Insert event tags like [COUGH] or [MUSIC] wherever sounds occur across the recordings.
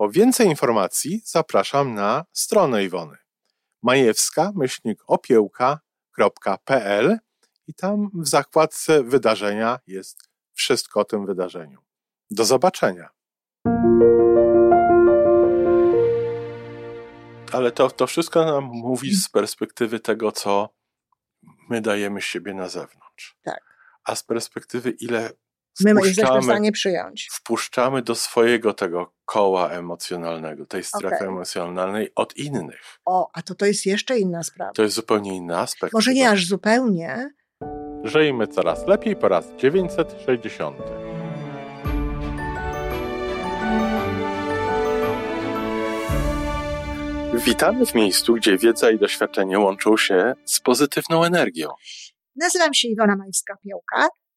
Po więcej informacji zapraszam na stronę Iwony majewska-opiełka.pl i tam w zakładce wydarzenia jest wszystko o tym wydarzeniu. Do zobaczenia. Ale to, to wszystko nam mówi z perspektywy tego, co my dajemy siebie na zewnątrz. Tak. A z perspektywy, ile My jesteśmy w stanie przyjąć. Wpuszczamy do swojego tego koła emocjonalnego, tej strefy okay. emocjonalnej od innych. O, a to to jest jeszcze inna sprawa. To jest zupełnie inny aspekt. Może nie aż zupełnie. Żyjmy coraz lepiej po raz 960. Witamy w miejscu, gdzie wiedza i doświadczenie łączą się z pozytywną energią. Nazywam się Iwona Majska-Piołka.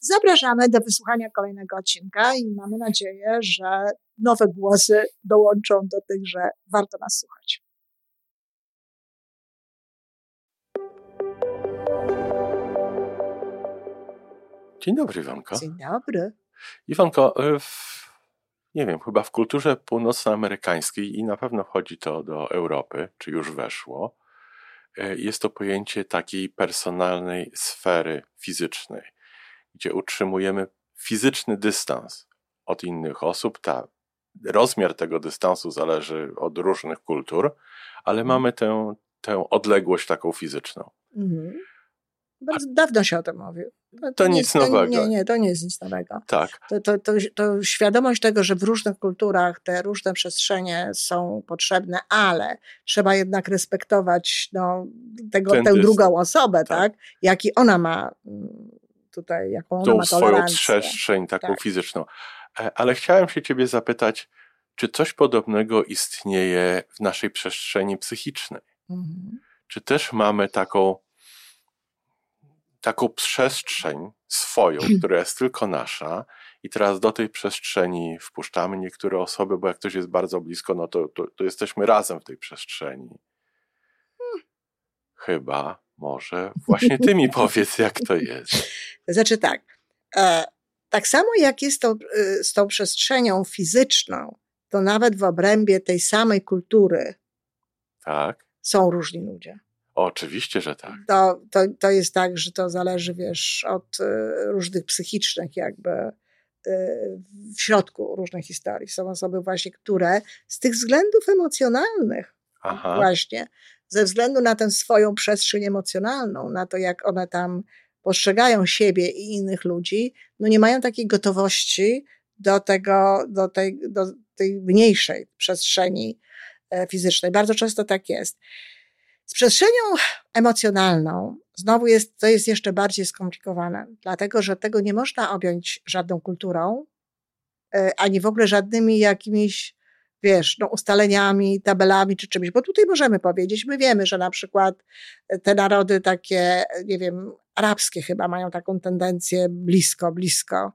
Zapraszamy do wysłuchania kolejnego odcinka i mamy nadzieję, że nowe głosy dołączą do tych, że warto nas słuchać. Dzień dobry, Iwanko. Dzień dobry. Iwanko, y, w, nie wiem, chyba w kulturze północnoamerykańskiej i na pewno wchodzi to do Europy, czy już weszło, y, jest to pojęcie takiej personalnej sfery fizycznej, gdzie utrzymujemy fizyczny dystans od innych osób. Ta, rozmiar tego dystansu zależy od różnych kultur, ale mhm. mamy tę, tę odległość taką fizyczną. Mhm. Bardzo dawno się o tym mówi. To, to nic nowego. Nie, nie, to nie jest nic nowego. Tak. To, to, to, to, świadomość tego, że w różnych kulturach te różne przestrzenie są potrzebne, ale trzeba jednak respektować no, tego, tę drugą osobę, tak. tak? Jaki ona ma tutaj, jaką ona Tą ma swoją przestrzeń taką tak. fizyczną. E, ale chciałem się ciebie zapytać, czy coś podobnego istnieje w naszej przestrzeni psychicznej? Mhm. Czy też mamy taką taką przestrzeń swoją, [CLEARS THROAT] która jest tylko nasza, i teraz do tej przestrzeni wpuszczamy niektóre osoby, bo jak ktoś jest bardzo blisko, no to, to, to jesteśmy razem w tej przestrzeni. Chyba, może właśnie ty mi powiedz, jak to jest. [LAUGHS] Znaczy tak. E, tak samo jak jest to, y, z tą przestrzenią fizyczną, to nawet w obrębie tej samej kultury tak. są różni ludzie. Oczywiście, że tak. To, to, to jest tak, że to zależy, wiesz, od y, różnych psychicznych jakby y, w środku różnych historii. Są osoby właśnie, które z tych względów emocjonalnych Aha. właśnie, ze względu na tę swoją przestrzeń emocjonalną, na to, jak one tam postrzegają siebie i innych ludzi, no nie mają takiej gotowości do tego, do tej, do tej mniejszej przestrzeni e, fizycznej. Bardzo często tak jest. Z przestrzenią emocjonalną znowu jest, to jest jeszcze bardziej skomplikowane, dlatego że tego nie można objąć żadną kulturą, e, ani w ogóle żadnymi jakimiś, wiesz, no, ustaleniami, tabelami czy czymś, bo tutaj możemy powiedzieć, my wiemy, że na przykład te narody takie, nie wiem, arabskie chyba mają taką tendencję blisko, blisko.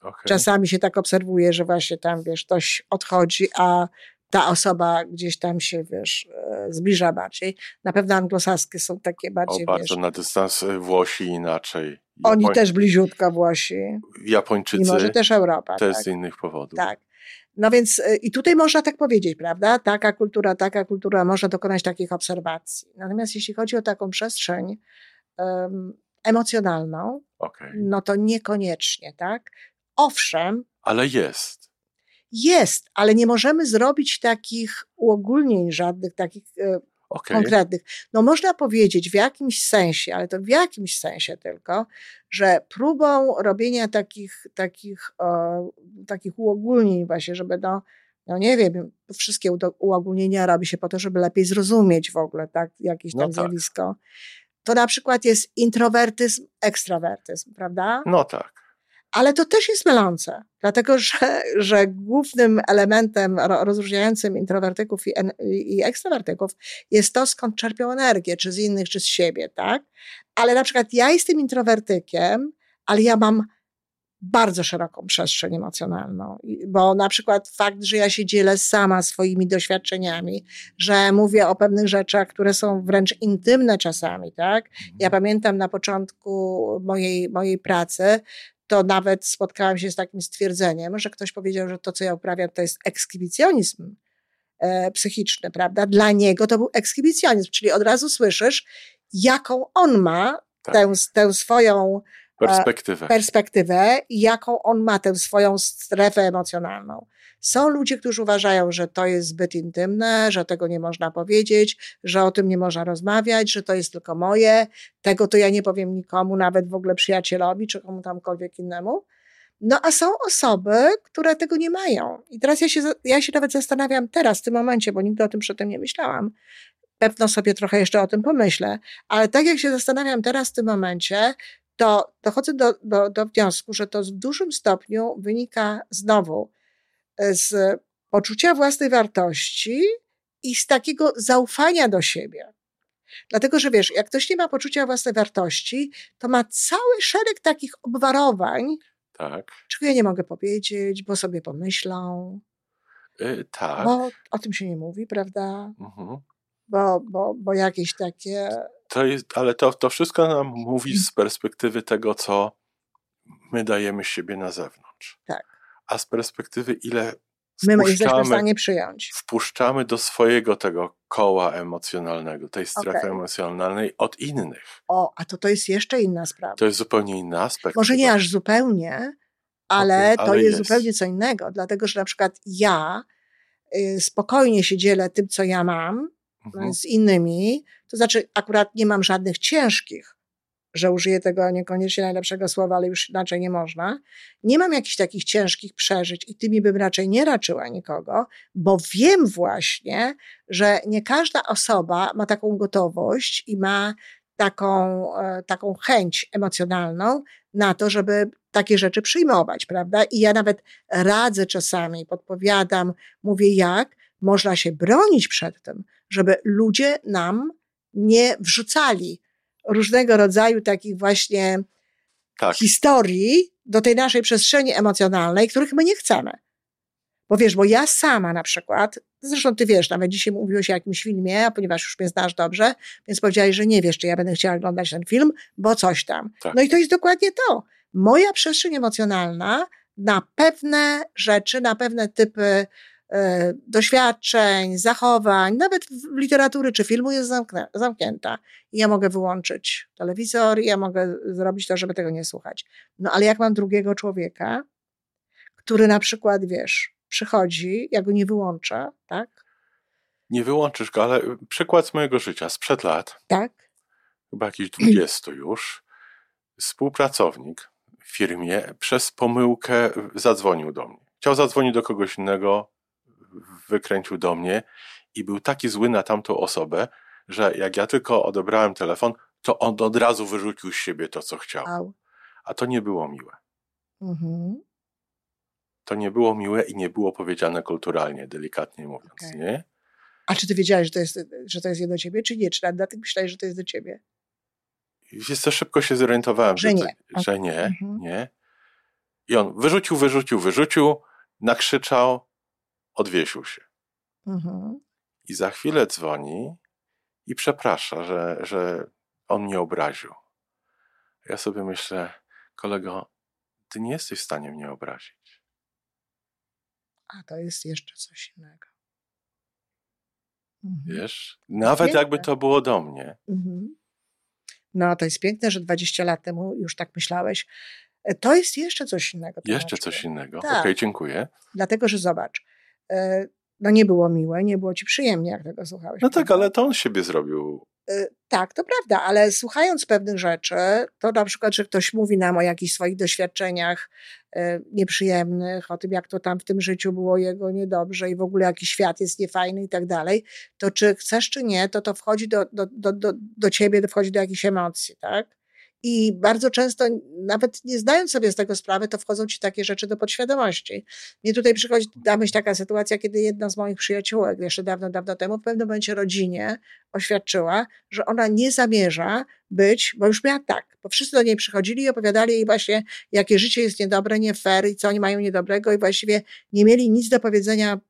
Okay. Czasami się tak obserwuje, że właśnie tam, wiesz, ktoś odchodzi, a ta osoba gdzieś tam się, wiesz, e, zbliża bardziej. Na pewno anglosaskie są takie bardziej, o, bardzo wiesz, na dystans e, Włosi inaczej. Japoń... Oni też bliziutko Włosi. Japończycy. I może też Europa. Też tak. z innych powodów. Tak. No więc e, i tutaj można tak powiedzieć, prawda? Taka kultura, taka kultura, można dokonać takich obserwacji. Natomiast jeśli chodzi o taką przestrzeń um, emocjonalną, okay. no to niekoniecznie, tak? Owszem. Ale jest jest, ale nie możemy zrobić takich uogólnień żadnych, takich. Okej. konkretnych. No można powiedzieć w jakimś sensie, ale to w jakimś sensie tylko, że próbą robienia takich, takich, e, takich uogólnień właśnie, żeby no, no nie wiem, wszystkie uogólnienia robi się po to, żeby lepiej zrozumieć w ogóle tak, jakieś No tam tak. zjawisko. To na przykład jest introwertyzm, ekstrawertyzm, prawda? No tak. Ale to też jest mylące, dlatego [LAUGHS] że, że głównym elementem ro- rozróżniającym introwertyków i, i ekstrawertyków jest to, skąd czerpią energię, czy z innych, czy z siebie, tak? Ale na przykład ja jestem introwertykiem, ale ja mam bardzo szeroką przestrzeń emocjonalną, bo na przykład fakt, że ja się dzielę sama swoimi doświadczeniami, że mówię o pewnych rzeczach, które są wręcz intymne czasami, tak? Ja pamiętam na początku mojej, mojej pracy, to nawet spotkałam się z takim stwierdzeniem, że ktoś powiedział, że to, co ja uprawiam, to jest ekskibicjonizm e, psychiczny, prawda? Dla niego to był ekskibicjonizm, czyli od razu słyszysz, jaką on ma Tak. tę, tę swoją Perspektywę. perspektywę i jaką on ma tę swoją strefę emocjonalną. Są ludzie, którzy uważają, że to jest zbyt intymne, że tego nie można powiedzieć, że o tym nie można rozmawiać, że to jest tylko moje, tego to ja nie powiem nikomu, nawet w ogóle przyjacielowi czy komu tamkolwiek innemu. No a są osoby, które tego nie mają. I teraz ja się, ja się nawet zastanawiam teraz, w tym momencie, bo nigdy o tym przedtem nie myślałam. Pewno sobie trochę jeszcze o tym pomyślę, ale tak jak się zastanawiam teraz w tym momencie, to dochodzę do, do, do wniosku, że to w dużym stopniu wynika znowu e, z poczucia własnej wartości i z takiego zaufania do siebie. Dlatego, że wiesz, jak ktoś nie ma poczucia własnej wartości, to ma cały szereg takich obwarowań, Tak. czego ja nie mogę powiedzieć, bo sobie pomyślą, Y, tak. bo o tym się nie mówi, prawda? Mhm. Bo, bo, bo jakieś takie. To jest, ale to, to wszystko nam mówi z perspektywy tego, co my dajemy siebie na zewnątrz. Tak. A z perspektywy, ile My jesteśmy w stanie przyjąć. wpuszczamy do swojego tego koła emocjonalnego, tej strefy Okej. emocjonalnej od innych. O, a to to jest jeszcze inna sprawa. To jest zupełnie inny aspekt. Może nie aż zupełnie, ale, to ale jest, jest. zupełnie co innego, dlatego że na przykład ja y, spokojnie się dzielę tym, co ja mam Mhm. z innymi, to znaczy akurat nie mam żadnych ciężkich, że użyję tego niekoniecznie najlepszego słowa, ale już inaczej nie można. Nie mam jakichś takich ciężkich przeżyć i tymi bym raczej nie raczyła nikogo, bo wiem właśnie, że nie każda osoba ma taką gotowość i ma taką, e, taką chęć emocjonalną na to, żeby takie rzeczy przyjmować, prawda? I ja nawet radzę czasami, podpowiadam, mówię jak można się bronić przed tym, żeby ludzie nam nie wrzucali różnego rodzaju takich właśnie Tak, historii do tej naszej przestrzeni emocjonalnej, których my nie chcemy. Bo wiesz, bo ja sama na przykład, zresztą ty wiesz, nawet dzisiaj mówiłeś o jakimś filmie, a ponieważ już mnie znasz dobrze, więc powiedziałeś, że nie wiesz, czy ja będę chciała oglądać ten film, bo coś tam. Tak. No i to jest dokładnie to. Moja przestrzeń emocjonalna na pewne rzeczy, na pewne typy doświadczeń, zachowań, nawet literatury czy filmu jest zamknę, zamknięta. I ja mogę wyłączyć telewizor, i ja mogę zrobić to, żeby tego nie słuchać. No ale jak mam drugiego człowieka, który na przykład, wiesz, przychodzi, ja go nie wyłączę, tak? nie wyłączysz go, ale przykład z mojego życia sprzed lat, Tak? chyba jakieś 20 już, współpracownik w firmie przez pomyłkę zadzwonił do mnie. Chciał zadzwonić do kogoś innego, wykręcił do mnie i był taki zły na tamtą osobę, że jak ja tylko odebrałem telefon, to on od razu wyrzucił z siebie to, co chciał. A to nie było miłe. Mhm. To nie było miłe i nie było powiedziane kulturalnie, delikatnie mówiąc, Okej. nie? A czy ty wiedziałeś, że to jest, że to jest do ciebie, czy nie? Czy nawet ty myślałeś, że to jest do ciebie? Wiesz co, szybko się zorientowałem, Że że, nie. To, że nie, Mhm. nie. I on wyrzucił, wyrzucił, wyrzucił, nakrzyczał, odwiesił się. Mhm. I za chwilę dzwoni i przeprasza, że, że on mnie obraził. Ja sobie myślę, kolego, ty nie jesteś w stanie mnie obrazić. A to jest jeszcze coś innego. Mhm. Wiesz? Nawet Piękne. jakby to było do mnie. Mhm. No, to jest piękne, że 20 lat temu już tak myślałeś. E, To jest jeszcze coś innego. Jeszcze coś innego. Tak. Okej, dziękuję. Dlatego, że zobacz, no nie było miłe, nie było ci przyjemnie, jak tego słuchałeś. No tak, ale to on siebie zrobił. Y, tak, to prawda, ale słuchając pewnych rzeczy, to na przykład, że ktoś mówi nam o jakichś swoich doświadczeniach y, nieprzyjemnych, o tym, jak to tam w tym życiu było jego niedobrze i w ogóle jaki świat jest niefajny i tak dalej, to czy chcesz, czy nie, to to wchodzi do, do, do, do, do ciebie, to wchodzi do jakichś emocji, tak? I bardzo często, nawet nie zdając sobie z tego sprawy, to wchodzą ci takie rzeczy do podświadomości. Mnie tutaj przychodzi na myśl taka sytuacja, kiedy jedna z moich przyjaciółek jeszcze dawno, dawno temu w pewnym momencie rodzinie oświadczyła, że ona nie zamierza być, bo już miała tak, bo wszyscy do niej przychodzili i opowiadali jej właśnie, jakie życie jest niedobre, nie fair i co oni mają niedobrego i właściwie nie mieli nic do powiedzenia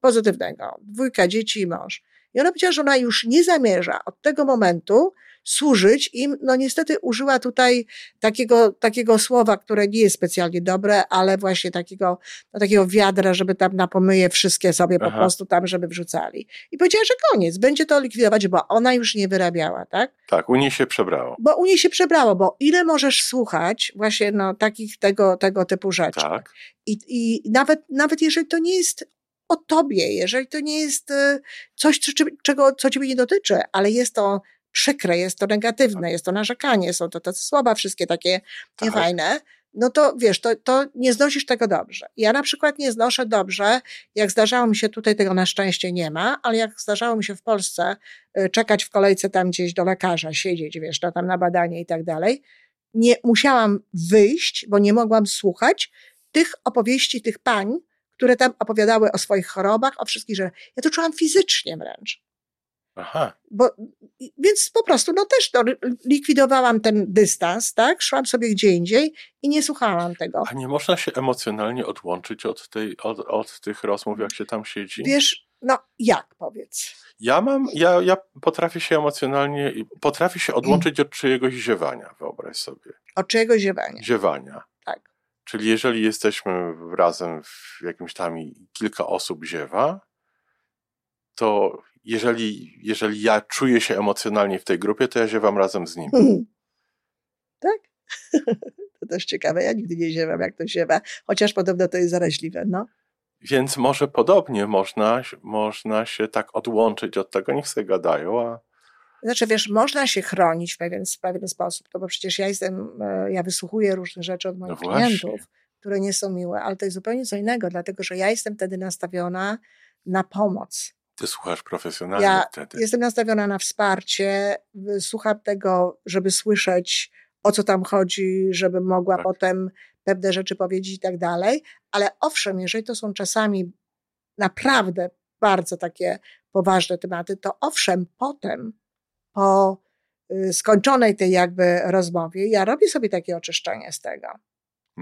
pozytywnego. Dwójka dzieci i mąż. I ona powiedziała, że ona już nie zamierza od tego momentu służyć im. No niestety użyła tutaj takiego, takiego słowa, które nie jest specjalnie dobre, ale właśnie takiego, no, takiego wiadra, żeby tam na pomyje wszystkie sobie Aha. po prostu tam, żeby wrzucali. I powiedziała, że koniec, będzie to likwidować, bo ona już nie wyrabiała, tak? Tak, u niej się przebrało. Bo u niej się przebrało, bo ile możesz słuchać właśnie no, takich tego, tego typu rzeczy. Tak. I, I nawet, nawet jeżeli to nie jest o tobie, jeżeli to nie jest e, coś, czego, co ciebie nie dotyczy, ale jest to przykre, jest to negatywne, tak. jest to narzekanie, są to te słowa wszystkie takie tak. niefajne, no to wiesz, to, to nie znosisz tego dobrze. Ja na przykład nie znoszę dobrze, jak zdarzało mi się, tutaj tego na szczęście nie ma, ale jak zdarzało mi się w Polsce y, czekać w kolejce tam gdzieś do lekarza, siedzieć, wiesz, no tam na badanie i tak dalej, nie musiałam wyjść, bo nie mogłam słuchać tych opowieści tych pań, które tam opowiadały o swoich chorobach, o wszystkich, że ja to czułam fizycznie wręcz. Aha. Bo, więc po prostu, no też to, likwidowałam ten dystans, tak? Szłam sobie gdzie indziej i nie słuchałam tego. A nie można się emocjonalnie odłączyć od, tej, od, od tych rozmów, jak się tam siedzi? Wiesz, no jak powiedz? Ja mam, ja, ja potrafię się emocjonalnie, potrafię się odłączyć od czyjegoś ziewania, wyobraź sobie. Od czyjegoś ziewania? Ziewania. Tak. Czyli jeżeli jesteśmy razem w jakimś tam i kilka osób ziewa, to jeżeli, jeżeli ja czuję się emocjonalnie w tej grupie, to ja ziewam razem z nimi. Hmm. Tak? [LAUGHS] to też ciekawe. Ja nigdy nie ziewam, jak to ziewa, chociaż podobno to jest zaraźliwe. No. Więc może podobnie można, można się tak odłączyć od tego, niech sobie gadają, a znaczy, wiesz, można się chronić w pewien, w pewien sposób, to bo przecież ja jestem, e, ja wysłuchuję różnych rzeczy od moich no klientów, które nie są miłe, ale to jest zupełnie co innego, dlatego że ja jestem wtedy nastawiona na pomoc. Ty słuchasz profesjonalnie ja wtedy. Jestem nastawiona na wsparcie, słucham tego, żeby słyszeć, o co tam chodzi, żeby mogła tak. potem pewne rzeczy powiedzieć i tak dalej. Ale owszem, jeżeli to są czasami naprawdę bardzo takie poważne tematy, to owszem, potem po y, skończonej tej jakby rozmowie, ja robię sobie takie oczyszczenie z tego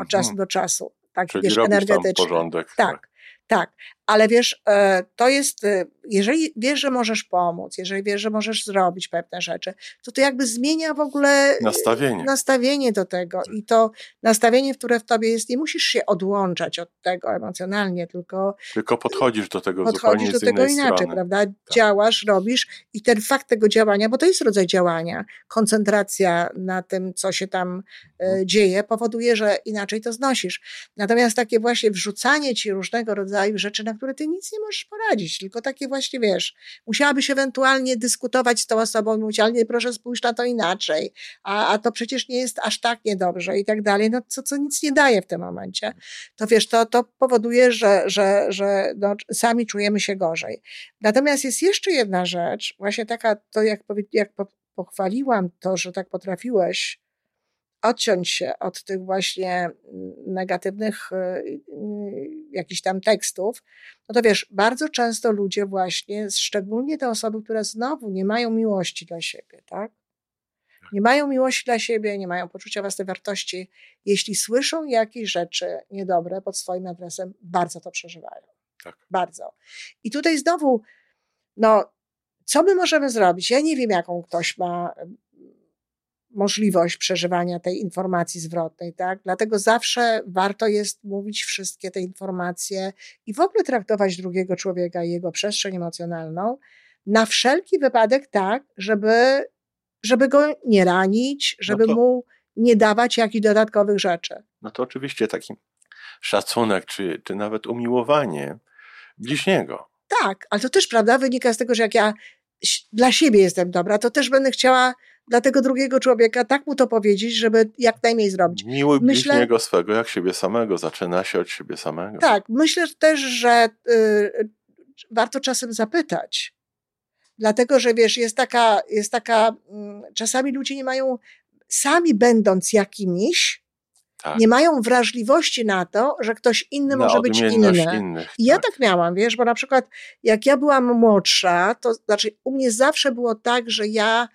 od czasu mhm. do czasu. Tak, Czyli wiesz, energetyczny. porządek. Tak, tak. Tak, ale wiesz, e, to jest, e, jeżeli wiesz, że możesz pomóc, jeżeli wiesz, że możesz zrobić pewne rzeczy, to to jakby zmienia w ogóle nastawienie, nastawienie do tego. Tak. I to nastawienie, które w tobie jest, nie musisz się odłączać od tego emocjonalnie, tylko. Tylko podchodzisz do tego podchodzisz do tego inaczej, strony. prawda? Tak. Działasz, robisz i ten fakt tego działania, bo to jest rodzaj działania, koncentracja na tym, co się tam e, mhm. dzieje, powoduje, że inaczej to znosisz. Natomiast takie właśnie wrzucanie ci różnego rodzaju rzeczy, na które ty nic nie możesz poradzić, tylko takie właśnie, wiesz, musiałabyś ewentualnie dyskutować z tą osobą, mówić, ale nie, proszę spójrz na to inaczej, a, a to przecież nie jest aż tak niedobrze i tak dalej, no co, co nic nie daje w tym momencie. To wiesz, to, to powoduje, że, że, że no, sami czujemy się gorzej. Natomiast jest jeszcze jedna rzecz, właśnie taka, to jak, jak pochwaliłam to, że tak potrafiłeś odciąć się od tych właśnie mm, negatywnych y, y, jakichś tam tekstów, no to wiesz, bardzo często ludzie właśnie, szczególnie te osoby, które znowu nie mają miłości dla siebie, tak? tak? Nie mają miłości dla siebie, nie mają poczucia własnej wartości. Jeśli słyszą jakieś rzeczy niedobre pod swoim adresem, bardzo to przeżywają. Tak. Bardzo. I tutaj znowu, no, co my możemy zrobić? Ja nie wiem, jaką ktoś ma możliwość przeżywania tej informacji zwrotnej, tak? Dlatego zawsze warto jest mówić wszystkie te informacje i w ogóle traktować drugiego człowieka i jego przestrzeń emocjonalną na wszelki wypadek tak, żeby, żeby go nie ranić, no żeby no to, mu nie dawać jakichś dodatkowych rzeczy. No to oczywiście taki szacunek, czy, czy nawet umiłowanie bliźniego. tak, ale to też prawda wynika z tego, że jak ja dla siebie jestem dobra, to też będę chciała dla tego drugiego człowieka tak mu to powiedzieć, żeby jak najmniej zrobić. Miły myślę, bliźniego swego jak siebie samego. Zaczyna się od siebie samego. Tak, myślę też, że y, warto czasem zapytać. Dlatego, że wiesz, jest taka, jest taka, y, czasami ludzie nie mają, sami będąc jakimiś, tak. nie mają wrażliwości na to, że ktoś inny na może być inny. Innych, I ja tak. tak miałam, wiesz, bo na przykład jak ja byłam młodsza, to znaczy u mnie zawsze było tak, że ja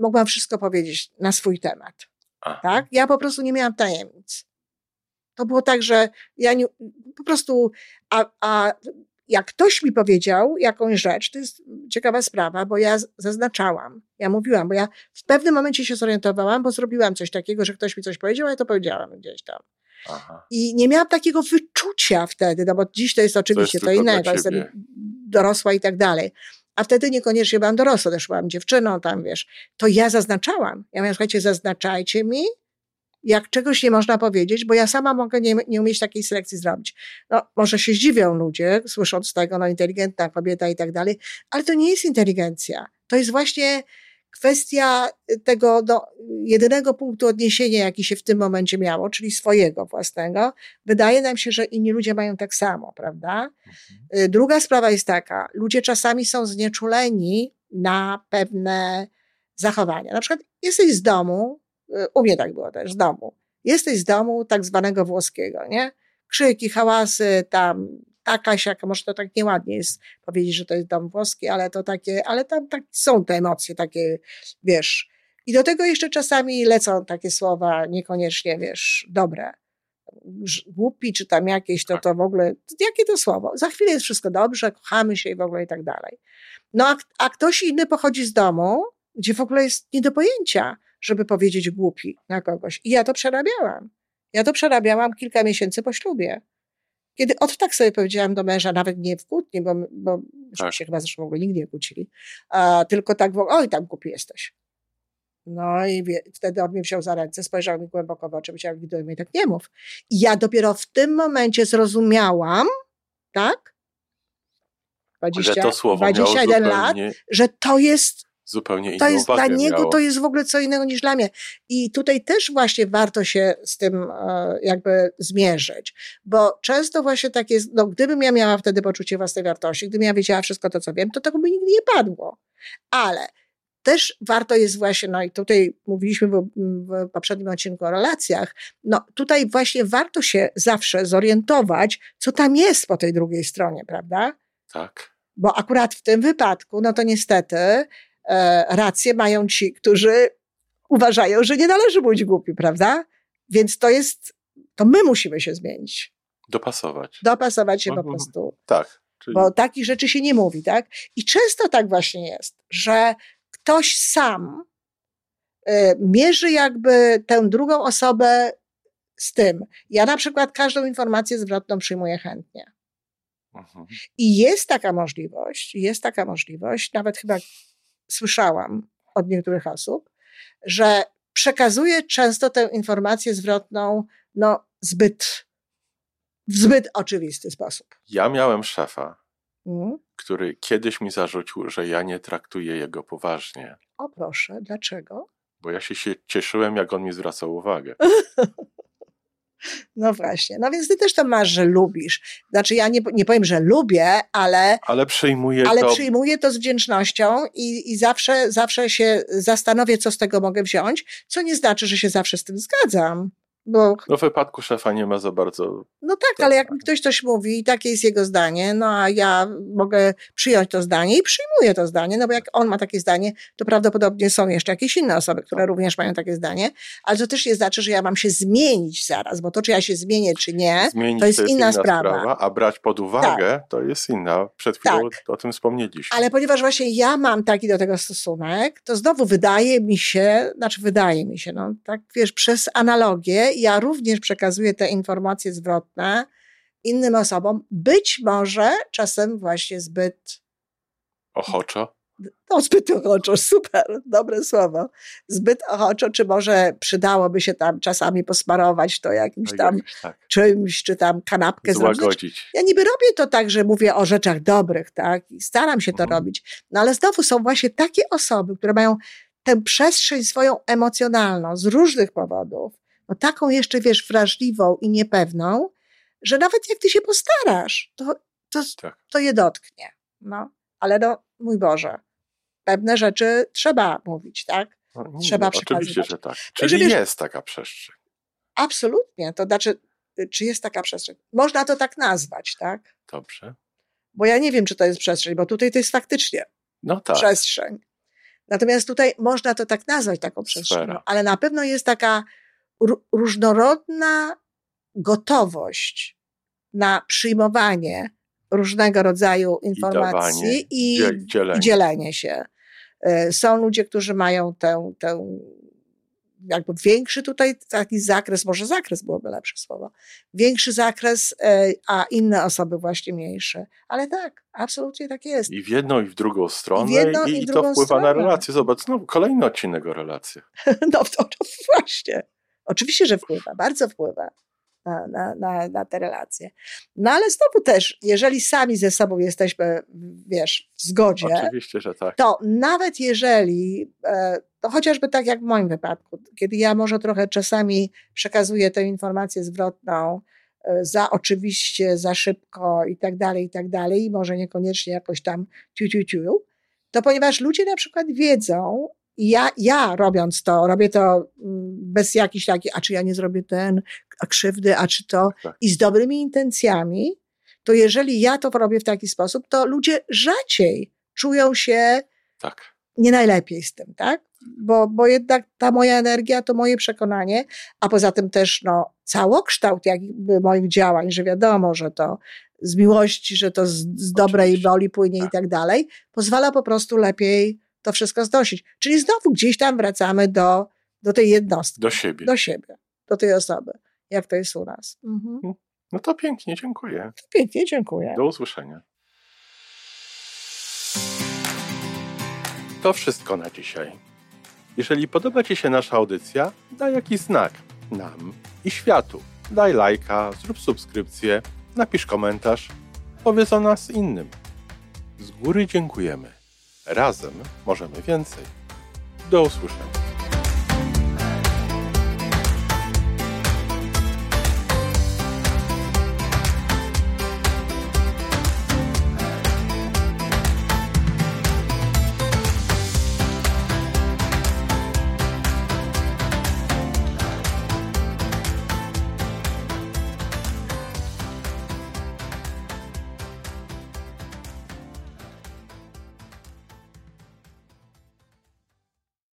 mogłam wszystko powiedzieć na swój temat. Aha. Tak? Ja po prostu nie miałam tajemnic. To było tak, że ja nie, po prostu, a, a jak ktoś mi powiedział jakąś rzecz, to jest ciekawa sprawa, bo ja zaznaczałam, ja mówiłam, bo ja w pewnym momencie się zorientowałam, bo zrobiłam coś takiego, że ktoś mi coś powiedział, a ja to powiedziałam gdzieś tam. Aha. I nie miałam takiego wyczucia wtedy, no bo dziś to jest oczywiście to, jest to innego, jestem dorosła i tak dalej a wtedy niekoniecznie byłam dorosła, też byłam dziewczyną tam, wiesz, to ja zaznaczałam. Ja mówię, słuchajcie, zaznaczajcie mi, jak czegoś nie można powiedzieć, bo ja sama mogę nie, nie umieć takiej selekcji zrobić. No, może się zdziwią ludzie, słysząc tego, no inteligentna kobieta i tak dalej, ale to nie jest inteligencja. To jest właśnie kwestia tego no, jedynego punktu odniesienia, jaki się w tym momencie miało, czyli swojego własnego. Wydaje nam się, że inni ludzie mają tak samo, prawda? Mhm. Y, druga sprawa jest taka, ludzie czasami są znieczuleni na pewne zachowania. Na przykład jesteś z domu, y, u mnie tak było też, z domu. Jesteś z domu tak zwanego włoskiego, nie? Krzyki, hałasy, tam taka siaka, może to tak nieładnie jest powiedzieć, że to jest dom włoski, ale to takie, ale tam tak są te emocje takie, wiesz. I do tego jeszcze czasami lecą takie słowa niekoniecznie, wiesz, dobre. Głupi, czy tam jakieś, to tak. to w ogóle, jakie to słowo? Za chwilę jest wszystko dobrze, kochamy się i w ogóle i tak dalej. No a, a ktoś inny pochodzi z domu, gdzie w ogóle jest nie do pojęcia, żeby powiedzieć głupi na kogoś. I ja to przerabiałam. Ja to przerabiałam kilka miesięcy po ślubie. Kiedy od tak sobie powiedziałam do męża, nawet nie w kłótni, bo, bo tak. się chyba zresztą w ogóle nigdy nie kłócili, a, tylko tak, w, oj, tam głupi jesteś. No i wie, wtedy on mnie wziął za ręce, spojrzał mi głęboko w oczy, powiedział, widuj mnie tak nie mów. I ja dopiero w tym momencie zrozumiałam, tak? 20, że to słowo 21 lat, że to jest zupełnie inną To jest dla niego, miało. to jest w ogóle co innego niż dla mnie. I tutaj też właśnie warto się z tym e, jakby zmierzyć, bo często właśnie tak jest, no gdybym ja miała wtedy poczucie własnej wartości, gdybym ja wiedziała wszystko to, co wiem, to tego by nigdy nie padło. Ale też warto jest właśnie, no i tutaj mówiliśmy w, w poprzednim odcinku o relacjach, no tutaj właśnie warto się zawsze zorientować, co tam jest po tej drugiej stronie, prawda? Tak. Bo akurat w tym wypadku, no to niestety rację mają ci, którzy uważają, że nie należy być głupi, prawda? Więc to jest, to my musimy się zmienić. Dopasować. Dopasować się po mhm. prostu. Tak. Czyli... Bo takich rzeczy się nie mówi, tak? I często tak właśnie jest, że ktoś sam y, mierzy jakby tę drugą osobę z tym. Ja na przykład każdą informację zwrotną przyjmuję chętnie. Mhm. I jest taka możliwość, jest taka możliwość, nawet chyba słyszałam od niektórych osób, że przekazuje często tę informację zwrotną no, zbyt, w zbyt oczywisty sposób. Ja miałem szefa, mm? który kiedyś mi zarzucił, że ja nie traktuję jego poważnie. O proszę, dlaczego? Bo ja się cieszyłem, jak on mi zwracał uwagę. [LAUGHS] No właśnie. No więc ty też to masz, że lubisz. Znaczy ja nie, nie powiem, że lubię, ale... Ale przyjmuję ale to... przyjmuję to z wdzięcznością i, i zawsze, zawsze się zastanowię, co z tego mogę wziąć, co nie znaczy, że się zawsze z tym zgadzam. Bo... No w wypadku szefa nie ma za bardzo. No tak, ale jak mi ktoś coś mówi i takie jest jego zdanie, no a ja mogę przyjąć to zdanie i przyjmuję to zdanie, no bo jak on ma takie zdanie, to prawdopodobnie są jeszcze jakieś inne osoby, które tak. również mają takie zdanie, ale to też nie znaczy, że ja mam się zmienić zaraz, bo to czy ja się zmienię, czy nie, zmienić to jest, to jest inna, inna sprawa. sprawa. A brać pod uwagę tak. to jest inna. Przed chwilą tak. o tym wspomnieliśmy. Ale ponieważ właśnie ja mam taki do tego stosunek, to znowu wydaje mi się, znaczy wydaje mi się, no tak wiesz, przez analogię ja również przekazuję te informacje zwrotne innym osobom, być może czasem właśnie zbyt ochoczo. no zbyt ochoczo, super, dobre słowo. Zbyt ochoczo, czy może przydałoby się tam czasami posmarować to jakimś No tam jakoś tak. czymś, czy tam kanapkę zrobić. Złagodzić. Ja niby robię to tak, że mówię o rzeczach dobrych, tak? I staram się to Mhm. robić. No ale znowu są właśnie takie osoby, które mają tę przestrzeń swoją emocjonalną z różnych powodów, no taką jeszcze, wiesz, wrażliwą i niepewną, że nawet jak ty się postarasz, to, to, Tak. to je dotknie. No, ale no, mój Boże, pewne rzeczy trzeba mówić, tak? No, nie, Trzeba no, Oczywiście, że tak. Także Czyli wiesz- jest taka przestrzeń. Absolutnie. To znaczy, y, czy jest taka przestrzeń? Można to tak nazwać, tak? Dobrze. Bo ja nie wiem, czy to jest przestrzeń, bo tutaj to jest faktycznie No tak. przestrzeń. Natomiast tutaj można to tak nazwać, taką przestrzeń, no, ale na pewno jest taka różnorodna gotowość na przyjmowanie różnego rodzaju informacji dawanie, i, dzie- dzielenie. i dzielenie się. E, Są ludzie, którzy mają tę, tę jakby większy tutaj taki zakres, może zakres byłoby lepsze słowo, większy zakres, e, a inne osoby właśnie mniejsze. Ale tak, absolutnie tak jest. I w jedną, i w drugą stronę. jedną, i, i i to wpływa na stronę. relacje. Zobacz, znowu kolejny odcinek o relacjach. [LAUGHS] No to, to właśnie. Oczywiście, że wpływa, bardzo wpływa na, na, na, te relacje. No ale znowu też, jeżeli sami ze sobą jesteśmy, wiesz, w zgodzie, Oczywiście, że tak. to nawet jeżeli, e, to chociażby tak jak w moim wypadku, kiedy ja może trochę czasami przekazuję tę informację zwrotną e, za oczywiście, za szybko i tak dalej, i tak dalej, i może niekoniecznie jakoś tam ciu, ciu, ciu, to ponieważ ludzie na przykład wiedzą, i ja, ja robiąc to, robię to mm, bez jakichś takich, a czy ja nie zrobię ten, a krzywdy, a czy to, Tak. i z dobrymi intencjami, to jeżeli ja to robię w taki sposób, to ludzie rzadziej czują się Tak. nie najlepiej z tym, tak? Bo, bo jednak ta moja energia to moje przekonanie, a poza tym też no, całokształt jakby moich działań, że wiadomo, że to z miłości, że to z, z dobrej woli płynie i Tak. tak dalej, pozwala po prostu lepiej to wszystko znosić. Czyli znowu gdzieś tam wracamy do, do tej jednostki, Do siebie. do siebie, do tej osoby, jak to jest u nas. Mhm. No to pięknie, dziękuję. Pięknie, dziękuję. Do usłyszenia. To wszystko na dzisiaj. Jeżeli podoba Ci się nasza audycja, daj jakiś znak nam i światu. Daj lajka, zrób subskrypcję, napisz komentarz, powiedz o nas innym. Z góry dziękujemy. Razem możemy więcej. Do usłyszenia.